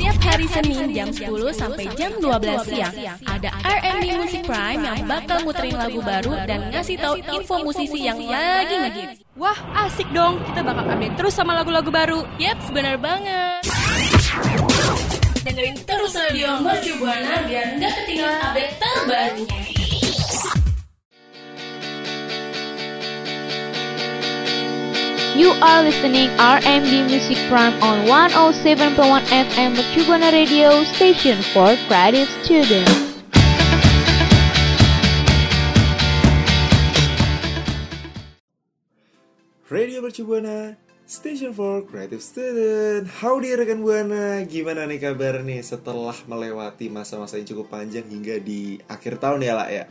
Tiap hari Senin jam 10 sampai jam 12 siang ada R&B Music Prime yang bakal muterin lagu baru dan ngasih tahu info musisi yang lagi ngehits. Wah, asik dong. Kita bakal update terus sama lagu-lagu baru. Yap, benar banget. Dengerin terus radio Mercu Buana biar nggak ketinggalan update terbarunya. You are listening RMD Music Prime on 107.1 FM Mercubuana Radio Station for Creative Students. Radio Mercu Buana, Station for Creative Student. Howdy rekan Buana, gimana nih kabar nih setelah melewati masa-masa yang cukup panjang hingga di akhir tahun ya lah ya?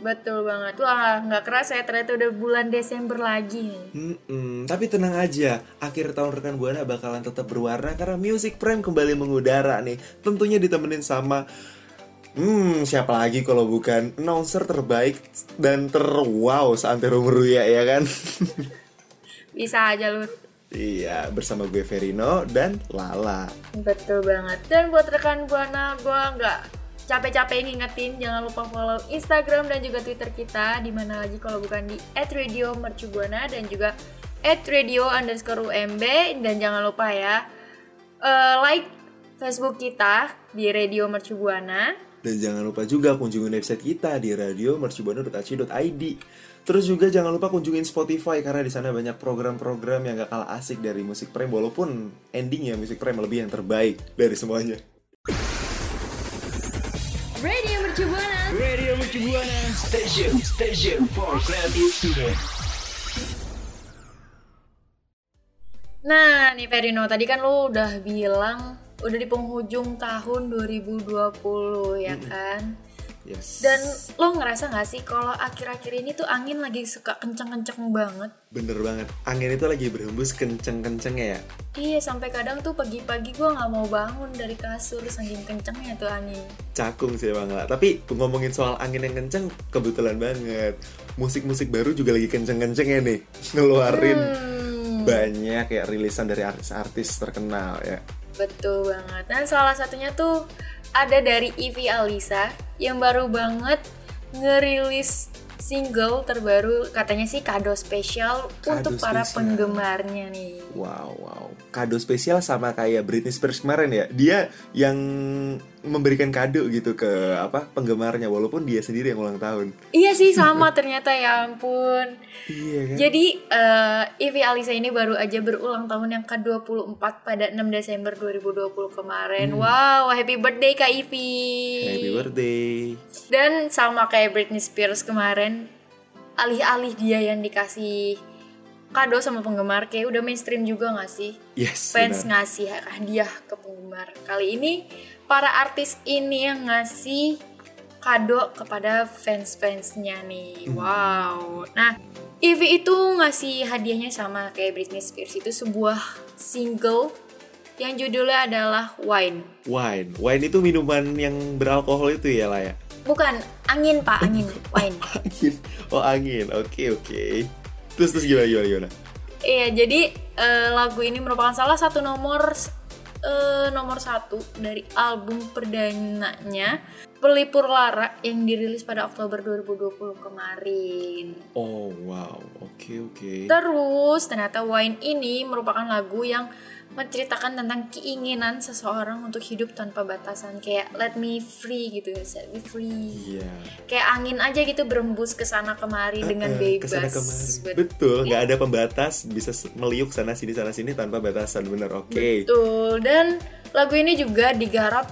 Betul banget. Wah, nggak kerasa ya ternyata udah bulan Desember lagi. Hmm, tapi tenang aja, akhir tahun rekan Buana bakalan tetap berwarna karena Music Prime kembali mengudara nih. Tentunya ditemenin sama Hmm, siapa lagi kalau bukan announcer terbaik dan terwow seantero meruya ya kan? Bisa aja lu. iya, bersama gue Verino dan Lala. Betul banget. Dan buat rekan Buana, gua nggak capek-capek ngingetin jangan lupa follow Instagram dan juga Twitter kita di mana lagi kalau bukan di @radiomercubuana dan juga @radio underscore UMB dan jangan lupa ya eh, like Facebook kita di Radio Mercubuana Dan jangan lupa juga kunjungin website kita di radiomercubuana.ac.id. Terus juga jangan lupa kunjungin Spotify karena di sana banyak program-program yang gak kalah asik dari musik prime walaupun endingnya musik prime lebih yang terbaik dari semuanya. Radio Mercu Buana. Radio Mercu Buana Station Station for Creative Student Nah, nih Verino, tadi kan lu udah bilang udah di penghujung tahun 2020 ya kan? Yes. Dan lo ngerasa gak sih kalau akhir-akhir ini tuh angin lagi suka kenceng-kenceng banget? Bener banget, angin itu lagi berhembus kenceng-kencengnya ya. Iya, sampai kadang tuh pagi-pagi gue nggak mau bangun dari kasur saking kencengnya tuh angin. Cakung sih bang lah. Tapi ngomongin soal angin yang kenceng, kebetulan banget. Musik-musik baru juga lagi kenceng-kencengnya nih. Ngeluarin Hmm, banyak ya rilisan dari artis-artis terkenal ya. betul banget. Dan salah satunya tuh ada dari Ivy Alisa yang baru banget ngerilis single terbaru katanya sih kado spesial Kado untuk para spesial. penggemarnya nih. Wow, wow. Kado spesial sama kayak Britney Spears kemarin ya. Dia yang memberikan kado gitu ke apa penggemarnya walaupun dia sendiri yang ulang tahun. Iya sih sama ternyata ya ampun. Iya kan? Jadi eh, Ivy Alisa ini baru aja berulang tahun yang ke-24 pada 6 Desember 2020 kemarin. Wow, happy birthday Kak Ivy. Hmm. Happy birthday. Dan sama kayak Britney Spears kemarin, alih-alih dia yang dikasih kado sama penggemar, kayak udah mainstream juga gak sih? Yes. Fans benar. ngasih hadiah ke penggemar. Kali ini para artis ini yang ngasih kado kepada fans-fansnya nih. Hmm. Wow. Nah, Ivy itu ngasih hadiahnya sama kayak Britney Spears itu sebuah single yang judulnya adalah Wine. Wine. Wine itu minuman yang beralkohol itu ya lah ya. Bukan angin pak, angin wine. Angin. Oh angin. Oke oke. Terus terus gimana gimana gimana? Iya, jadi eh, lagu ini merupakan salah satu nomor eh, nomor satu dari album perdananya Pelipur Lara yang dirilis pada Oktober 2020 kemarin. Oh wow. Oke oke. Terus ternyata Wine ini merupakan lagu yang menceritakan tentang keinginan seseorang untuk hidup tanpa batasan kayak let me free gitu set me free Iya. kayak angin aja gitu berembus ke sana kemari dengan Eh, eh, bebas ke sana kemari. Bet- Betul, nggak ada pembatas, bisa meliuk sana sini sana sini tanpa batasan, bener oke. Betul. Dan lagu ini juga digarap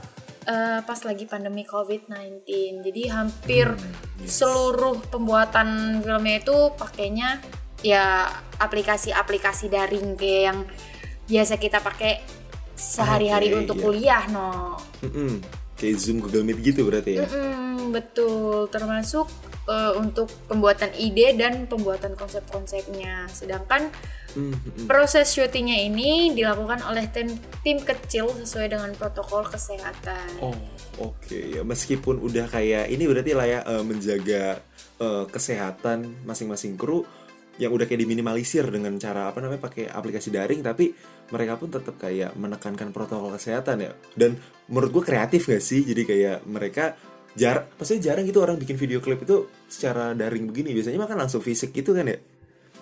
eh, pas lagi pandemi COVID-19. Jadi hampir Hmm, seluruh pembuatan filmnya itu pakainya ya aplikasi-aplikasi daring kayak yang biasa kita pakai sehari-hari Oke, untuk iya. kuliah, no. Mm-mm. Kayak Zoom Google Meet gitu berarti ya. Mm-mm, betul, termasuk eh, untuk pembuatan ide dan pembuatan konsep-konsepnya. Sedangkan Hmm, hmm. Proses syutingnya ini dilakukan oleh tim, tim kecil sesuai dengan protokol kesehatan. Oh, oke ya. Meskipun udah kayak ini berarti lah ya eh, menjaga eh, kesehatan masing-masing kru yang udah kayak diminimalisir dengan cara apa namanya pakai aplikasi daring, tapi mereka pun tetap kayak menekankan protokol kesehatan ya. Dan menurut gue kreatif gak sih? Jadi kayak mereka jar, pasti jarang gitu orang bikin video klip itu secara daring begini. Biasanya makan langsung fisik gitu kan ya?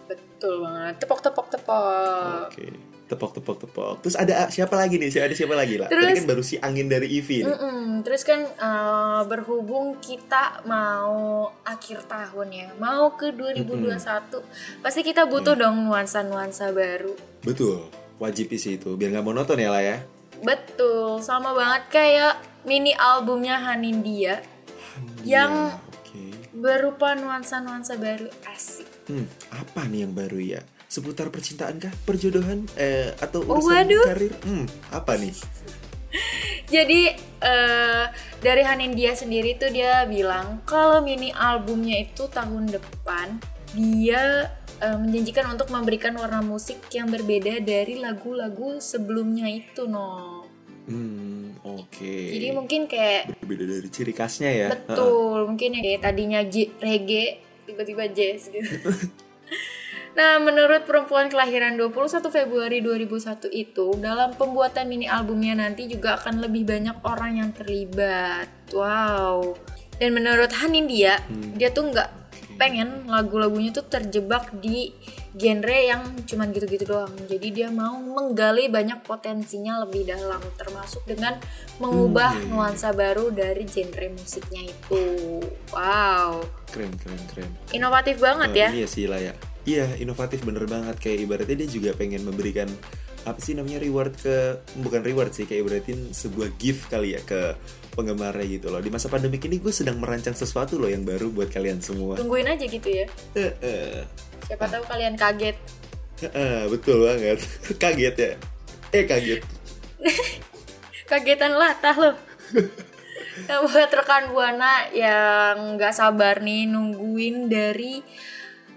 Betul banget. Tepok tepok tepok. Oke. Tepok tepok tepok. Terus ada siapa lagi nih? Ada siapa lagi lah? Tadi Terus- kan baru si angin dari Ivy nih. Mm-mm. Terus kan eh, berhubung kita mau akhir tahun ya, mau ke 2021, pasti kita butuh dong nuansa-nuansa baru. Betul. Wajib sih itu biar nggak monoton ya lah ya. Betul, sama banget kayak mini albumnya Hanindia yang Iya, Oke. berupa nuansa-nuansa baru asik. Hmm, apa nih yang baru ya? Seputar percintaan kah? Perjodohan? Eh, atau Oh, urusan waduh. karir? Hmm, apa nih? Jadi eh, dari Hanindia sendiri tuh dia bilang kalau mini albumnya itu tahun depan dia eh, menjanjikan untuk memberikan warna musik yang berbeda dari lagu-lagu sebelumnya itu no. Hmm, oke. Jadi mungkin kayak berbeda dari ciri khasnya ya. betul mungkin ya kayak tadinya J- reggae tiba-tiba jazz gitu. Nah, menurut perempuan kelahiran 21 Februari 2001 itu, dalam pembuatan mini albumnya nanti juga akan lebih banyak orang yang terlibat. Wow. Dan menurut Hanindia, dia tuh nggak pengen lagu-lagunya tuh terjebak di genre yang cuman gitu-gitu doang. Jadi dia mau menggali banyak potensinya lebih dalam, termasuk dengan mengubah Hmm, nuansa baru dari genre musiknya itu. Wow. Keren, keren, keren. Inovatif banget Eh, ya. Iya sih lah ya. Iya, inovatif bener banget. Kayak ibaratnya dia juga pengen memberikan apa sih namanya reward ke bukan reward sih kayak ibaratin sebuah gift kali ya ke penggemarnya gitu loh. Di masa pandemik ini gue sedang merancang sesuatu loh yang baru buat kalian semua. Tungguin aja gitu ya. Siapa tahu kalian kaget. Betul banget. kaget ya. Eh kaget. Kagetan latah loh. Nah, buat rekan Buana yang nggak sabar nih nungguin dari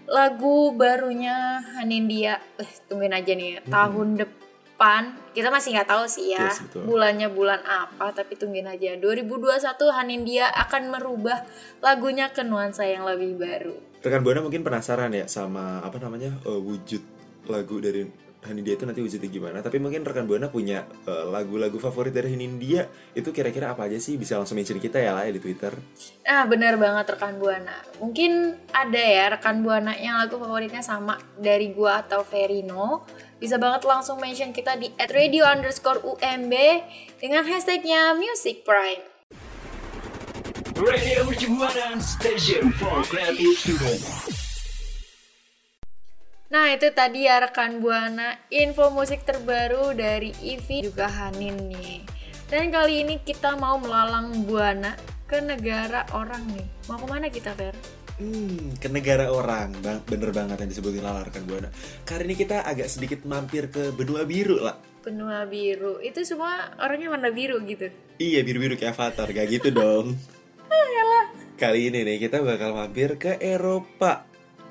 lagu barunya Hanindia. Eh, tungguin aja nih tahun depan. Kita masih nggak tahu sih ya Yes, betul. bulannya bulan apa, tapi tungguin aja. 2021 Hanindia akan merubah lagunya ke nuansa yang lebih baru. Rekan Buana mungkin penasaran ya sama apa namanya eh, wujud lagu dari Hanindia itu nanti wujudnya gimana. Tapi mungkin rekan Buana punya eh, lagu-lagu favorit dari Hanindia itu kira-kira apa aja sih? Bisa langsung mention kita ya lah ya di Twitter. Nah, benar banget rekan Buana. Mungkin ada ya rekan Buana yang lagu favoritnya sama dari gua atau Verino. Bisa banget langsung mention kita di @radio underscore UMB dengan hashtagnya Music Prime. Radio Mercubuana Station for Creative Student. Nah, itu tadi ya rekan Buana info musik terbaru dari Ivy juga Hanin nih. Dan kali ini kita mau melalang Buana ke negara orang nih. Mau ke mana kita, Ver? Hmm, ke negara orang, bang, bener banget yang disebutin Lala rekan Buana. Kali ini kita agak sedikit mampir ke benua biru lah. Benua biru. Itu semua orangnya warna biru gitu. Iya biru-biru kayak Avatar, gak gitu dong. Kali ini nih kita bakal mampir ke Eropa.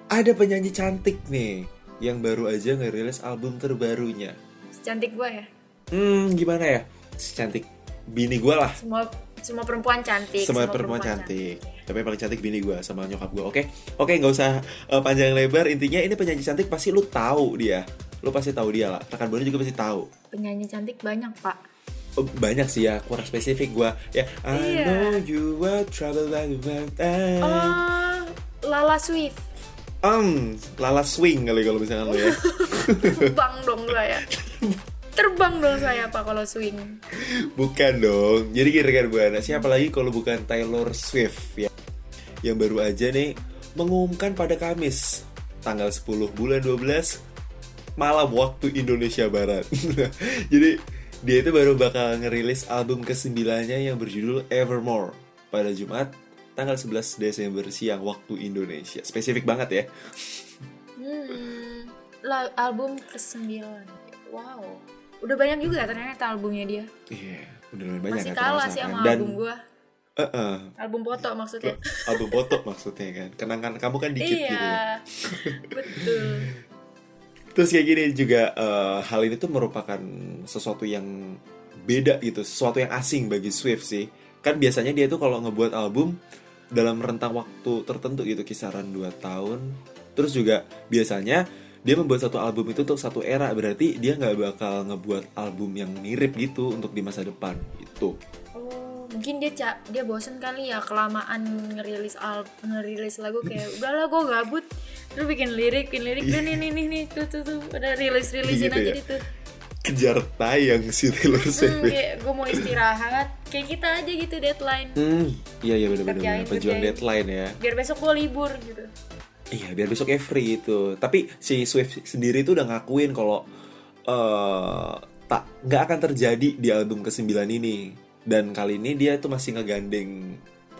Ada penyanyi cantik nih yang baru aja ngerilis album terbarunya. Cantik gua ya. Hmm, gimana ya? Si cantik bini gue lah. semua semua perempuan cantik Semua perempuan cantik. Tapi yang paling cantik bini gue sama nyokap gue. Oke, oke nggak usah eh, panjang lebar. Intinya ini penyanyi cantik pasti lu tahu dia. Lu pasti tahu dia lah. Rekan buana juga pasti tahu. penyanyi cantik banyak pak Oh, banyak sih ya, kurang spesifik gue. Ya, I Iya. know you were trouble like that. oh Lala Swift Um, lala swing kali kalau misalkan lo ya. terbang dong saya terbang dong saya pak kalau swing bukan dong. Jadi gini rekan buana, siapa lagi kalau bukan Taylor Swift ya. Yang baru aja nih mengumumkan pada Kamis tanggal 10 bulan 12 malam waktu Indonesia Barat. Jadi dia itu baru bakal ngerilis album ke-9-nya yang berjudul Evermore pada Jumat tanggal 11 Desember siang waktu Indonesia. Spesifik banget ya. hmm, album ke 9 wow udah banyak juga ternyata albumnya dia Iya, udah lumayan banyak masih kan kalah sih kan. sama Dan album gua eh-eh, album foto maksudnya album foto maksudnya kan. Kenangan kamu kan dikit gitu ya. iya betul Terus kayak gini juga eh, hal ini tuh merupakan sesuatu yang beda gitu, sesuatu yang asing bagi Swift sih. Kan biasanya dia tuh kalau ngebuat album dalam rentang waktu tertentu gitu, kisaran 2 tahun. Terus juga biasanya dia membuat satu album itu untuk satu era, berarti dia nggak bakal ngebuat album yang mirip gitu untuk di masa depan gitu. Oh, mungkin dia ca dia bosen kali ya kelamaan ngerilis al ngerilis lagu kayak udahlah gue gabut lu bikin lirik bikin lirik dan ini nih nih tuh tuh tuh udah rilis rilisin Gitu aja ya? gitu Kejar tayang si Taylor Swift. hmm, ya. kayak gue mau istirahat kayak kita aja gitu deadline Hmm, iya iya benar-benar pejuang deadline ya. biar besok gue libur gitu Iya, biar besoknya free itu. Tapi si Swift sendiri tuh udah ngakuin kalau eh tak nggak akan terjadi di album ke-9 ini. Dan kali ini dia tuh masih ngegandeng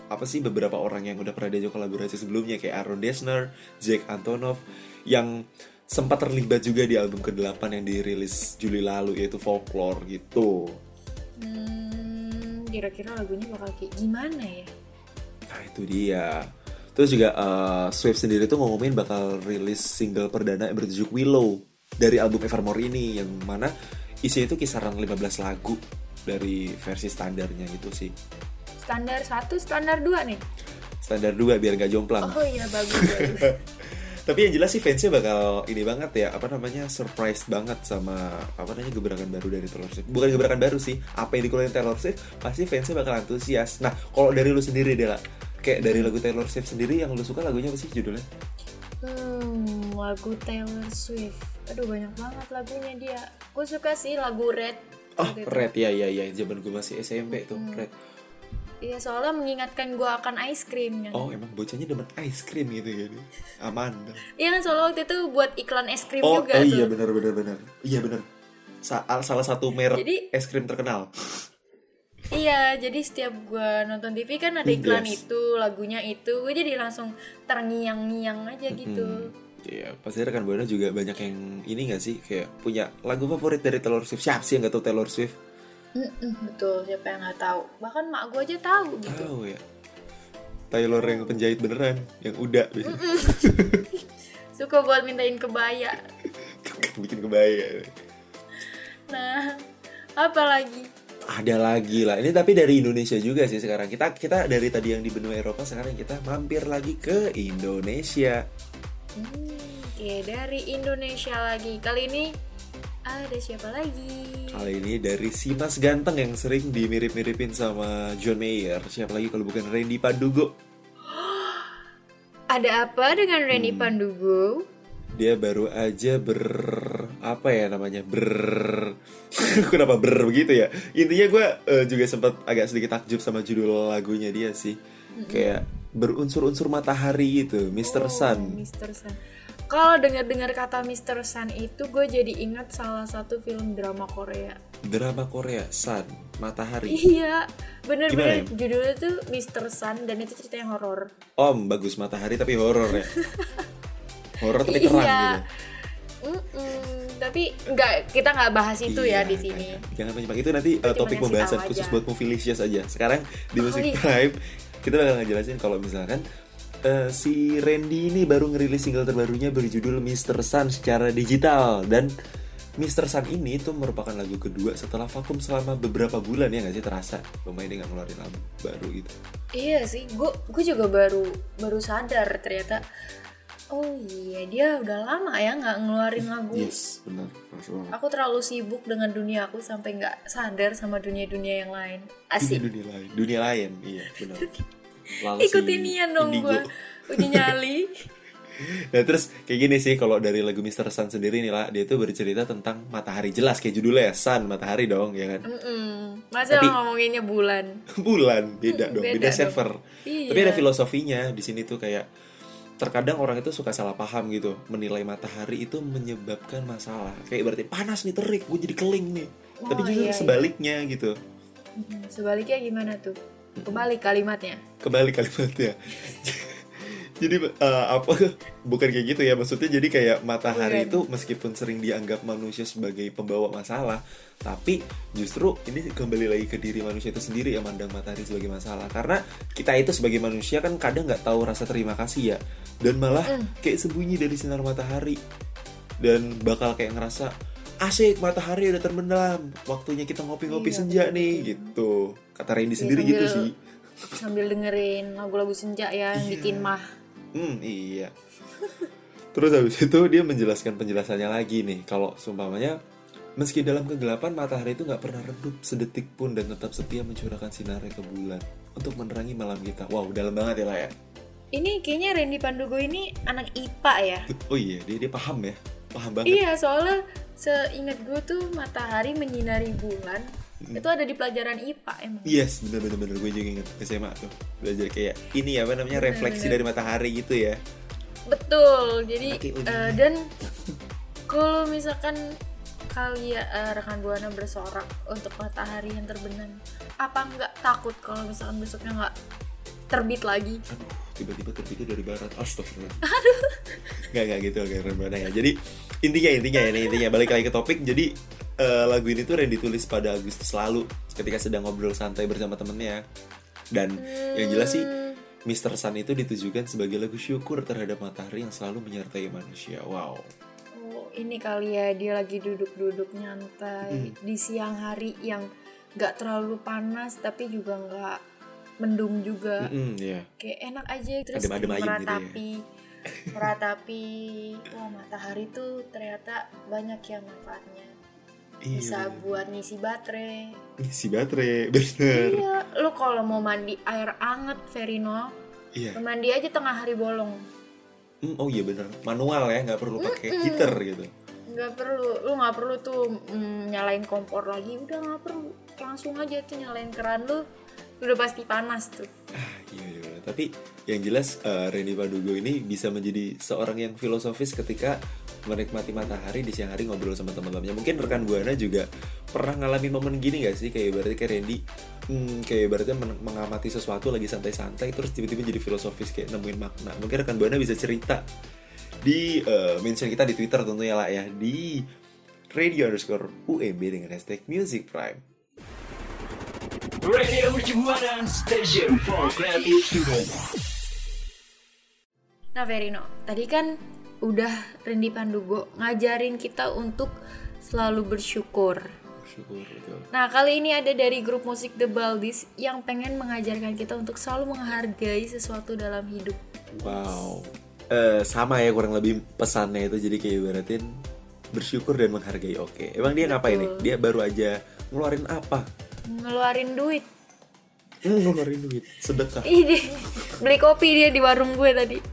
apa sih beberapa orang yang udah pernah diajak kolaborasi sebelumnya kayak Aaron Dessner, Jake Antonoff yang sempat terlibat juga di album ke-8 yang dirilis Juli lalu yaitu Folklore gitu. hmm, kira-kira lagunya bakal kayak gimana ya? Nah itu dia. Terus juga eh, Swift sendiri tuh ngomongin bakal rilis single perdana yang bertajuk Willow Dari album Evermore ini Yang mana isinya itu kisaran 15 lagu Dari versi standarnya gitu sih. Standar satu standar dua nih? Standar 2 biar gak jomplang. Oh iya bagus bagus Tapi yang jelas sih fansnya bakal ini banget ya Apa namanya surprise banget sama Apa namanya gebrakan baru dari Taylor Swift Bukan gebrakan baru sih Apa yang dikeluarin Taylor Swift Pasti fansnya bakal antusias Nah kalau dari lu sendiri Dela Kayak dari lagu Taylor Swift sendiri Yang lu suka lagunya apa sih judulnya? Hmm, lagu Taylor Swift. Aduh banyak banget lagunya dia. Gue suka sih lagu Red. Oh. Red ya ya ya zaman gue masih SMP tuh Hmm. Red. Iya soalnya mengingatkan gue akan ice cream kan. Oh emang bocahnya demen ice cream gitu ya Aman. Iya kan soalnya waktu itu buat iklan es krim Oh, juga oh iya benar benar benar. Iya benar. Sa- salah satu merek Jadi- es krim terkenal. Iya, jadi setiap gue nonton TV kan ada iklan Yes. itu, lagunya itu, gue jadi langsung terngiang-ngiang aja gitu. Hmm. Iya, pasti rekan buana juga banyak yang ini gak sih kayak punya lagu favorit dari Taylor Swift. Siapa sih yang gak tahu Taylor Swift? Mm-mm, betul, siapa yang nggak tahu? Bahkan mak gue aja tahu gitu. Tahu ya. Taylor yang penjahit beneran, yang udah biasanya. Suka buat mintain kebaya. bikin kebaya. Nah, apa lagi? Ada lagi lah. Ini tapi dari Indonesia juga sih sekarang. Kita kita dari tadi yang di benua Eropa sekarang kita mampir lagi ke Indonesia. Hmm, Oke, dari Indonesia lagi. Kali ini ada siapa lagi? Kali ini dari si Mas Ganteng yang sering dimirip-miripin sama John Mayer. Siapa lagi kalau bukan Randy Pandugo? Ada apa dengan Randy Hmm. Pandugo? Dia baru aja ber apa ya namanya ber kenapa ber begitu ya intinya gue juga sempat agak sedikit takjub sama judul lagunya dia sih kayak berunsur-unsur matahari itu Mr. Sun Mr. Sun. Kalau dengar-dengar kata Mr. Sun itu gue jadi ingat salah satu film drama Korea. drama Korea Sun matahari Iya, bener-bener Gimana judulnya tuh Mr. Sun dan itu cerita yang horor. Om bagus matahari tapi horor ya horor tapi terang Iya. gitu Mm-mm, tapi nggak kita nggak bahas itu Iya, ya di sini. jangan- Jangan menyimak itu nanti uh, topik pembahasan khusus aja. buat Movilicious aja. Sekarang di Oh, Music iya. Prime kita bakal ngejelasin kalau misalkan uh, si Randy ini baru ngerilis single terbarunya berjudul Mr. Sun secara digital dan Mr. Sun ini tuh merupakan lagu kedua setelah vakum selama beberapa bulan ya nggak sih terasa pemain dia nggak ngeluarin lagu baru gitu. Iya sih, gue gue juga baru baru sadar ternyata. Oh iya dia udah lama ya nggak ngeluarin lagu. Yes, benar. Aku terlalu sibuk dengan dunia aku sampai nggak sadar sama dunia-dunia yang lain. Asik. Dunia, dunia lain, dunia lain, iya benar. Lalu si Ikutin Nian dong gue. Uji nyali. Nah terus kayak gini sih kalau dari lagu Mr. Sun sendiri nih lah dia tuh bercerita tentang matahari jelas kayak judulnya ya Sun matahari dong ya kan Mm-mm. Masa Tapi- ngomonginnya bulan? bulan beda dong beda beda, server Iya. tapi ada filosofinya di sini tuh kayak terkadang orang itu suka salah paham gitu menilai matahari itu menyebabkan masalah kayak berarti panas nih terik gue jadi keling nih Oh, tapi justru iya, iya. sebaliknya gitu Sebaliknya gimana tuh? Kebalik kalimatnya. kembali kalimatnya. Jadi eh, apa bukan kayak gitu ya maksudnya jadi kayak matahari Bukan. itu meskipun sering dianggap manusia sebagai pembawa masalah tapi justru ini kembali lagi ke diri manusia itu sendiri yang mandang matahari sebagai masalah. Karena kita itu sebagai manusia kan kadang nggak tahu rasa terima kasih ya. Dan malah Mm. kayak sembunyi dari sinar matahari. Dan bakal kayak ngerasa asik matahari udah terbenam. Waktunya kita ngopi-ngopi Iya, senja betul, nih gitu kata Randy Iya, sendiri gitu sambil- sih. sambil dengerin lagu-lagu senja ya yang Iya. bikin mah. Hmm iya. Terus habis itu dia menjelaskan penjelasannya lagi nih. Kalau seumpamanya meski dalam kegelapan matahari itu nggak pernah redup sedetik pun dan tetap setia mencurahkan sinarnya ke bulan untuk menerangi malam kita. Wow dalam banget ya lah ya? Ini kayaknya Randy Pandugo ini anak IPA ya? Oh iya dia dia paham ya? Paham banget. Iya soalnya seingat gue tuh matahari menyinari bulan. Itu ada di pelajaran IPA emang Yes, bener bener bener gue juga inget SMA tuh belajar kayak ini ya apa namanya refleksi dari matahari gitu ya. betul jadi eh, dan kalau misalkan kalian eh, rekan buana bersorak untuk matahari yang terbenam apa nggak takut kalau misalkan besoknya nggak terbit lagi Aduh, tiba-tiba terbitnya dari barat. Astagfirullah. Aduh. Gak gak gitu kayak mana ya. Jadi intinya intinya ya intinya balik lagi ke topik. Jadi eh, lagu ini tuh yang ditulis pada Agustus lalu ketika sedang ngobrol santai bersama temennya. Dan yang jelas sih Mr. Sun itu ditujukan sebagai lagu syukur terhadap matahari yang selalu menyertai manusia. Wow. Oh, ini kali ya dia lagi duduk-duduk nyantai di siang hari yang nggak terlalu panas tapi juga nggak mendung juga. Mm-mm, ya. Kayak enak aja terus Adem-adem ayem gitu ya. meratapi meratapi oh matahari tuh ternyata banyak ya manfaatnya. Bisa Iya. buat ngisi baterai. Isi baterai, bener. Iya, lu kalau mau mandi air anget Verino, Iya. mandi aja tengah hari bolong. Hmm, oh iya bener, manual ya, nggak perlu pakai heater gitu. nggak perlu lu nggak perlu tuh mm, nyalain kompor lagi udah nggak perlu langsung aja tuh nyalain keran lu udah pasti panas tuh Ah, iya, iya. Tapi yang jelas eh, Randy Padugo ini bisa menjadi seorang yang filosofis ketika menikmati matahari di siang hari ngobrol sama teman-temannya. Mungkin rekan buana juga pernah ngalamin momen gini gak sih? Kayak berarti kayak Randy, hmm, kayak berarti mengamati sesuatu lagi santai-santai, terus tiba-tiba jadi filosofis kayak nemuin makna. Mungkin rekan buana bisa cerita di eh, mention kita di Twitter tentunya lah ya di radio underscore UMB dengan hashtag Music Prime. Radio Mercubuana Station for Creative Student. nah Verino tadi kan udah Randy Pandugo ngajarin kita untuk selalu bersyukur Syukur nah kali ini ada dari grup musik The Baldies yang pengen mengajarkan kita untuk selalu menghargai sesuatu dalam hidup Wow. Eh, sama ya kurang lebih pesannya itu jadi kayak ibaratin bersyukur dan menghargai. Oke. Emang dia ngapain nih? Dia baru aja ngeluarin apa? Ngeluarin duit Hmm, ngeluarin duit. Sedekah. Ih, dia beli kopi dia di warung gue tadi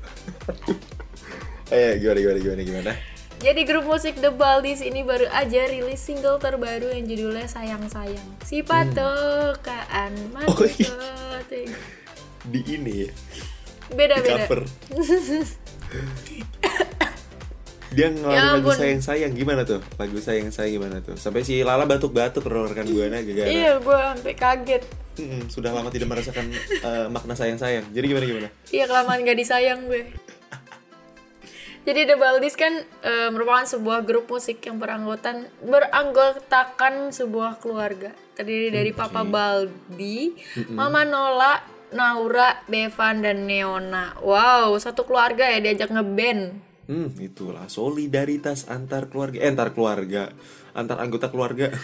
Eh, gimana gimana gimana gimana? Jadi grup musik The Baldies ini baru aja rilis single terbaru yang judulnya Sayang Sayang. Si patokaan Hmm. Oh, iya. Di ini ya. Beda Di beda. cover. dia ngeluarin Ya lagu sayang sayang gimana tuh? Lagu sayang sayang gimana tuh? Sampai si Lala batuk batuk rekan gue gara Iya, gue sampai kaget. Mm-mm, sudah lama tidak merasakan eh, makna sayang sayang jadi gimana gimana? Iya kelamaan gak disayang gue. Jadi The Baldies kan eh, merupakan sebuah grup musik yang beranggotan beranggotakan sebuah keluarga. Terdiri dari Papa Baldi, Mama Nola, Naura, Bevan dan Neona. Wow, satu keluarga ya diajak ngeband. Hmm, itulah solidaritas antar keluarga, eh, antar keluarga, antar anggota keluarga.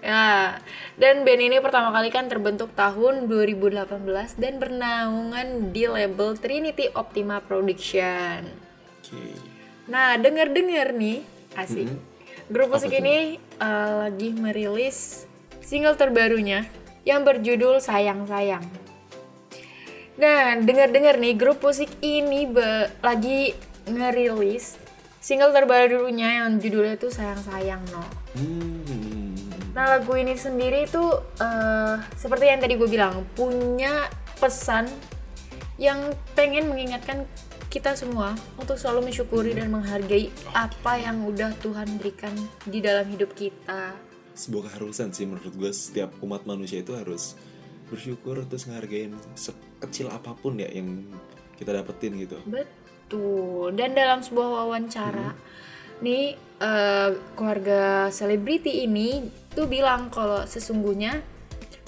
Ya, dan band ini pertama kali kan terbentuk tahun 2018 dan bernaungan di label Trinity Optima Production. Oke. Nah, denger-denger nih, asik. Grup musik Apa tuh? ini uh, lagi merilis single terbarunya yang berjudul Sayang Sayang. Nah, denger-denger nih, grup musik ini lagi ngerilis single terbarunya yang judulnya tuh Sayang Sayang no. Hmm. Nah lagu ini sendiri tuh eh, seperti yang tadi gue bilang punya pesan yang pengen mengingatkan kita semua untuk selalu mensyukuri dan menghargai apa yang udah Tuhan berikan di dalam hidup kita. Sebuah keharusan sih menurut gue setiap umat manusia itu harus bersyukur terus ngehargain sekecil apa pun ya yang kita dapetin gitu. Betul. Dan dalam sebuah wawancara, nih eh, keluarga selebriti ini tuh bilang kalau sesungguhnya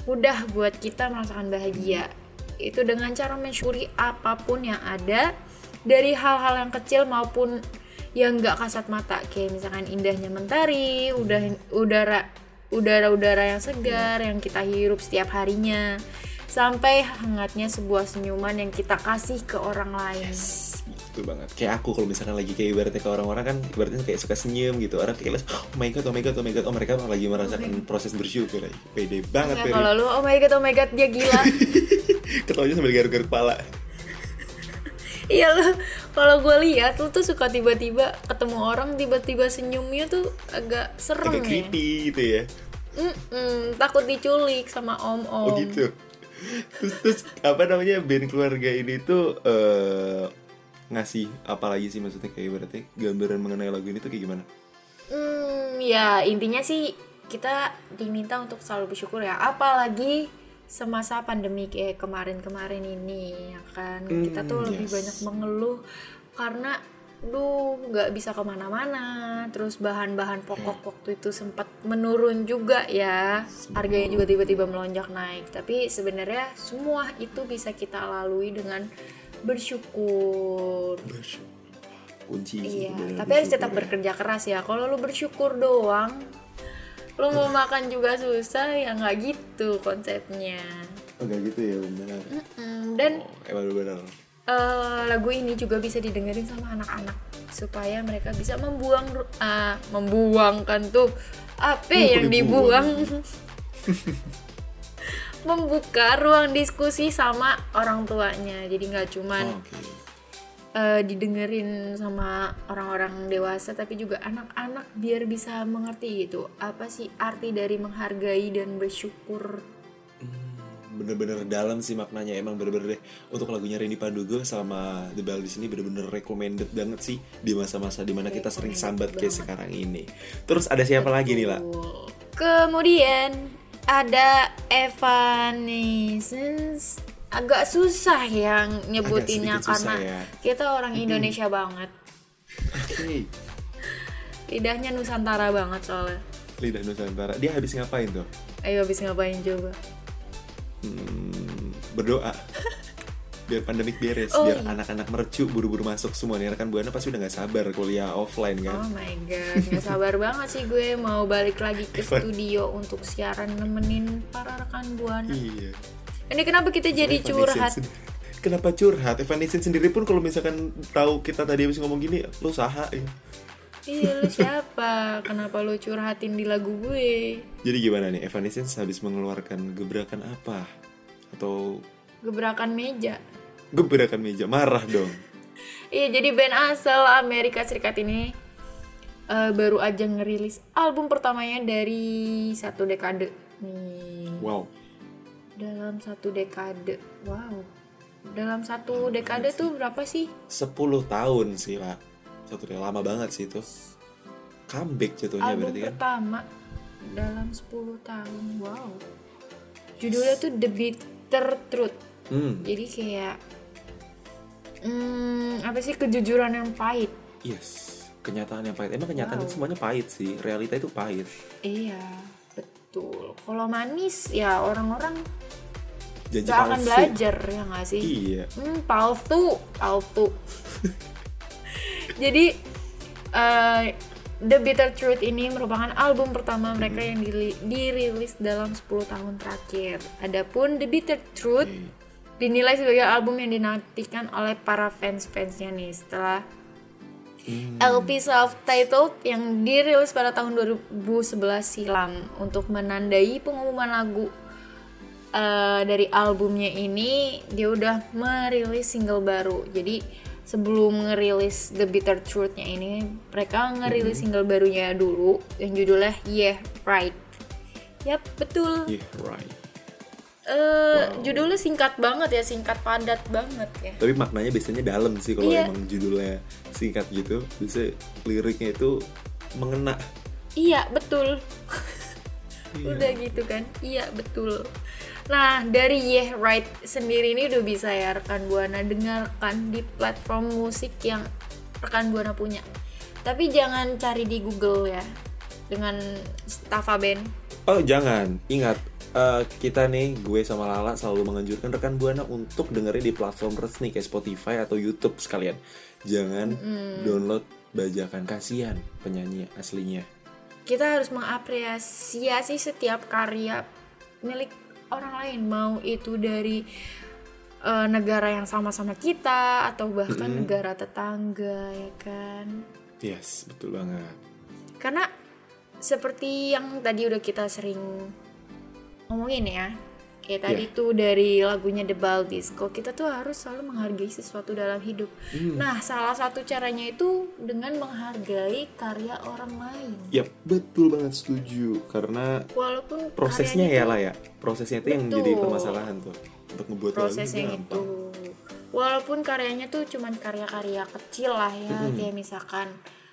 mudah buat kita merasakan bahagia. Itu dengan cara mensyukuri apa pun yang ada dari hal-hal yang kecil maupun yang nggak kasat mata. Kayak misalkan indahnya mentari udah udara udara-udara yang segar yang kita hirup setiap harinya. Sampai hangatnya sebuah senyuman yang kita kasih ke orang lain Itu banget. Kayak aku kalau misalkan lagi kayak ibaratnya ke orang-orang kan ibaratnya kayak suka senyum gitu. Orang kayak oh my god, oh my god, oh my god. Oh mereka lagi merasakan proses bersyukur. Pede banget Ya, Peri. kalau lu oh my god oh my god dia gila Ketawanya sambil garuk-garuk kepala. iya lu kalau gue lihat lu tuh suka tiba-tiba ketemu orang tiba-tiba senyumnya tuh agak serem Agak ya creepy gitu ya. Mm-mm, takut diculik sama om om Oh gitu. Terus, terus apa namanya band keluarga ini tuh eh ngasih apa lagi sih maksudnya kayak ibaratnya gambaran mengenai lagu ini tuh kayak gimana? Hmm, ya intinya sih kita diminta untuk selalu bersyukur ya. Apalagi semasa pandemi kayak kemarin-kemarin ini, ya kan. kita tuh Hmm, lebih yes. banyak mengeluh karena duh nggak bisa ke mana-mana. Terus bahan-bahan pokok waktu itu sempat menurun juga ya. Harganya juga tiba-tiba melonjak naik. Tapi sebenarnya semua itu bisa kita lalui dengan bersyukur. Bersyukur. Kunci sih Iya, tapi harus tetap ya. bekerja keras ya. Kalau lu bersyukur doang, lu mau makan juga susah ya nggak gitu konsepnya. Oh, nggak gitu ya benar. Mm, dan Oh, emang benar. eh, lagu ini juga bisa didengerin sama anak-anak supaya mereka bisa membuang ah, membuangkan tuh apa Hmm, yang dibuang. membuka ruang diskusi sama orang tuanya jadi nggak cuman Oh, Oke. eh, didengerin sama orang-orang dewasa tapi juga anak-anak biar bisa mengerti gitu apa sih arti dari menghargai dan bersyukur bener-bener dalam sih maknanya emang bener-bener deh untuk lagunya Rini Pandugo sama The Bell di sini bener-bener recommended banget sih di masa-masa di mana kita sering sambat kayak sekarang ini. Terus ada siapa lagi nih lah? kemudian ada Evanescence agak susah yang nyebutinnya karena ya. kita orang Indonesia banget Oke, lidahnya Nusantara banget soalnya Lidah Nusantara. Dia habis ngapain tuh? ayo habis ngapain coba Hmm, berdoa. Biar pandemik beres, Oh, biar iya. anak-anak mercu buru-buru masuk semua nih. Rekan Buana pasti udah nggak sabar kuliah offline kan. Oh my god, gak sabar banget sih gue mau balik lagi ke studio untuk siaran nemenin para rekan buana. Iya. Ini kenapa kita jadi curhat? Kenapa curhat? Evanescence sendiri pun kalau misalkan tahu kita tadi habis ngomong gini, lu saha ya. Iya lu siapa? Kenapa lu curhatin di lagu gue? Jadi gimana nih? Evanescence habis mengeluarkan gebrakan apa? Atau Gebrakan meja. Gebrakan meja? Marah dong. Iya jadi band asal Amerika Serikat ini eh, baru aja ngerilis album pertamanya dari satu dekade nih. Wow. Dalam satu dekade, wow. Dalam satu dekade tuh berapa sih? 10 tahun sih lah. Satu deh lama banget sih itu. Comeback jatuhnya album berarti kan. pertama dalam 10 tahun wow judulnya tuh The Bitter Truth Hmm, jadi kayak hmm, apa sih kejujuran yang pahit yes. Kenyataan yang pahit. Emang kenyataan Wow. itu semuanya pahit sih. Realita itu pahit. iya betul kalau manis ya orang-orang Janji gak akan palsu. belajar ya nggak sih Iya. Hmm, palsu, palsu. Jadi eh, The Bitter Truth ini merupakan album pertama mereka yang dirilis dalam 10 tahun terakhir. Adapun The Bitter Truth. Dinilai sebagai album yang dinantikan oleh para fans-fansnya nih setelah Hmm. LP self-titled yang dirilis pada tahun 2011 silam untuk menandai pengumuman lagu eh, dari albumnya ini dia udah merilis single baru jadi sebelum ngerilis The Bitter Truth-nya ini mereka ngerilis single barunya dulu yang judulnya Yeah Right Yap betul Yeah, right. Eh, judulnya singkat banget ya singkat padat banget ya Tapi maknanya biasanya dalam sih kalau Iya. emang judulnya singkat gitu. Bisa liriknya itu mengena. Iya betul. Iya. Udah gitu kan? Iya betul. Nah dari Yeah Right sendiri ini udah bisa ya rekan buana dengarkan di platform musik yang rekan buana punya. Tapi jangan cari di Google ya dengan Stava Band. Oh jangan, ingat eh, kita nih gue sama Lala selalu menganjurkan rekan buana untuk dengerin di platform resmi kayak Spotify atau YouTube sekalian. Jangan download bajakan kasihan penyanyi aslinya. kita harus mengapresiasi setiap karya milik orang lain mau itu dari eh, negara yang sama-sama kita atau bahkan Mm-mm. negara tetangga ya kan Yes, betul banget. karena seperti yang tadi udah kita sering ngomongin ya kayak tadi Iya. tuh dari lagunya The Baldies kok kita tuh harus selalu menghargai sesuatu dalam hidup Hmm. nah salah satu caranya itu dengan menghargai karya orang lain Yap, betul banget setuju karena walaupun prosesnya ya lah ya. Prosesnya itu yang Betul. jadi permasalahan tuh untuk ngebuat lagu prosesnya gampang. itu walaupun karyanya tuh cuman karya-karya kecil lah ya Mm-mm. kayak misalkan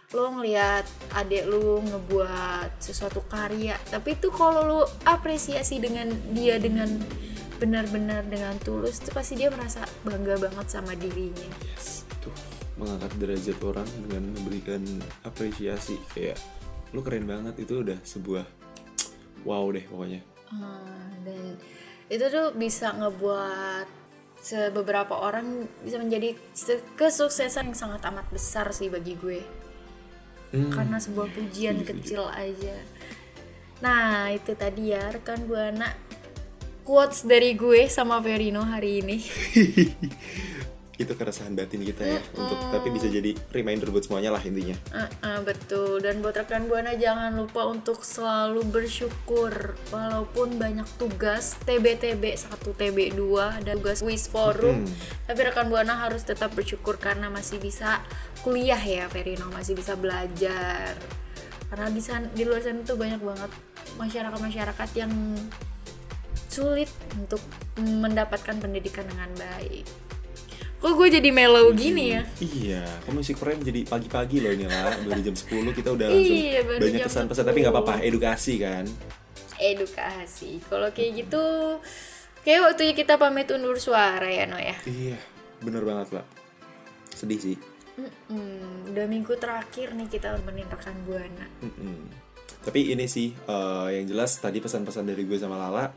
lo ngelihat adek lu ngebuat sesuatu karya tapi itu kalau lo apresiasi dengan dia dengan benar-benar dengan tulus tuh pasti dia merasa bangga banget sama dirinya. Yes, tuh mengangkat derajat orang dengan memberikan apresiasi. Kayak lu keren banget itu udah sebuah wow deh pokoknya. Ah, dan itu tuh bisa ngebuat beberapa orang bisa menjadi se- kesuksesan yang sangat amat besar sih bagi gue Hmm, karena sebuah pujian kecil aja. Nah, itu tadi ya rekan Buana quotes dari gue sama Verino hari ini. itu keresahan batin kita ya untuk tapi bisa jadi reminder buat semuanya lah intinya. Uh, uh, betul. Dan buat rekan Buana jangan lupa untuk selalu bersyukur walaupun banyak tugas TB-TB 1 TB 2 dan tugas quiz forum. Mm. Tapi rekan Buana harus tetap bersyukur karena masih bisa kuliah ya Verino, masih bisa belajar. Karena di sana di luar sana tuh banyak banget masyarakat-masyarakat yang sulit untuk mendapatkan pendidikan dengan baik. Kok gue jadi mellow gini ya? Iya, kok musik prime jadi pagi-pagi loh ini lah Baru jam 10 kita udah langsung Iya, baru banyak jam kesan-pesan Tapi nggak 10. apa-apa, edukasi kan edukasi. Kalau kayak gitu, kayak waktu kita pamit undur suara ya No ya. Iya, bener banget lah Sedih sih Mm-mm, udah minggu terakhir nih kita menindakan buana. Mm-mm. Tapi ini sih eh, yang jelas tadi pesan-pesan dari gue sama Lala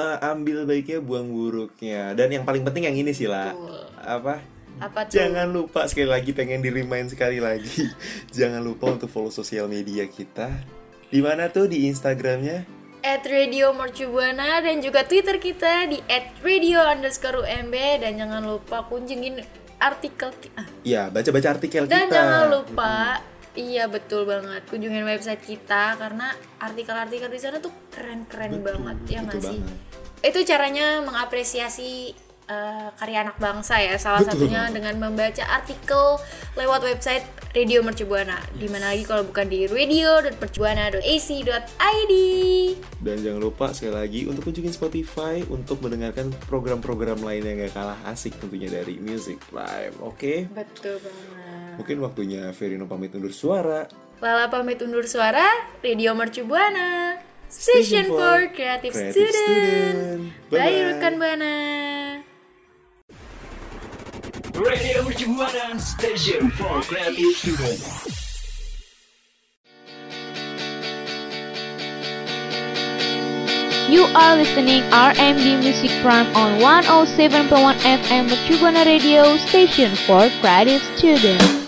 eh, ambil baiknya buang buruknya. Dan yang paling penting yang ini sih lah. Apa? Apa tuh? jangan lupa sekali lagi pengen di remind sekali lagi. Jangan lupa untuk follow sosial media kita. Di mana tuh? Di Instagramnya? At Radio Mercubuana dan juga Twitter kita di at radio underscore UMB dan jangan lupa kunjungin artikel ki- ah, ya baca-baca artikel dan kita. jangan lupa iya betul banget. Kunjungin website kita karena artikel-artikel di sana tuh keren-keren Betul, banget ya nggak sih? banget. itu caranya mengapresiasi eh, karya anak bangsa ya salah Betul. satunya dengan membaca artikel lewat website Radio Mercubuana. Di mana lagi kalau bukan di radio.mercubuana.ac.id dan jangan lupa sekali lagi untuk kunjungin Spotify untuk mendengarkan program-program lain yang gak kalah asik tentunya dari Music Prime oke? Betul banget mungkin waktunya Verino pamit undur suara Lala pamit undur suara Radio Mercubuana Station for Creative, Student. Bye, Bye-bye. rekan Buana. Radio Mercubuana Station for Creative Students. You are listening RMB Music Prime on 107.1 FM Mercubuana Radio Station for Creative Students.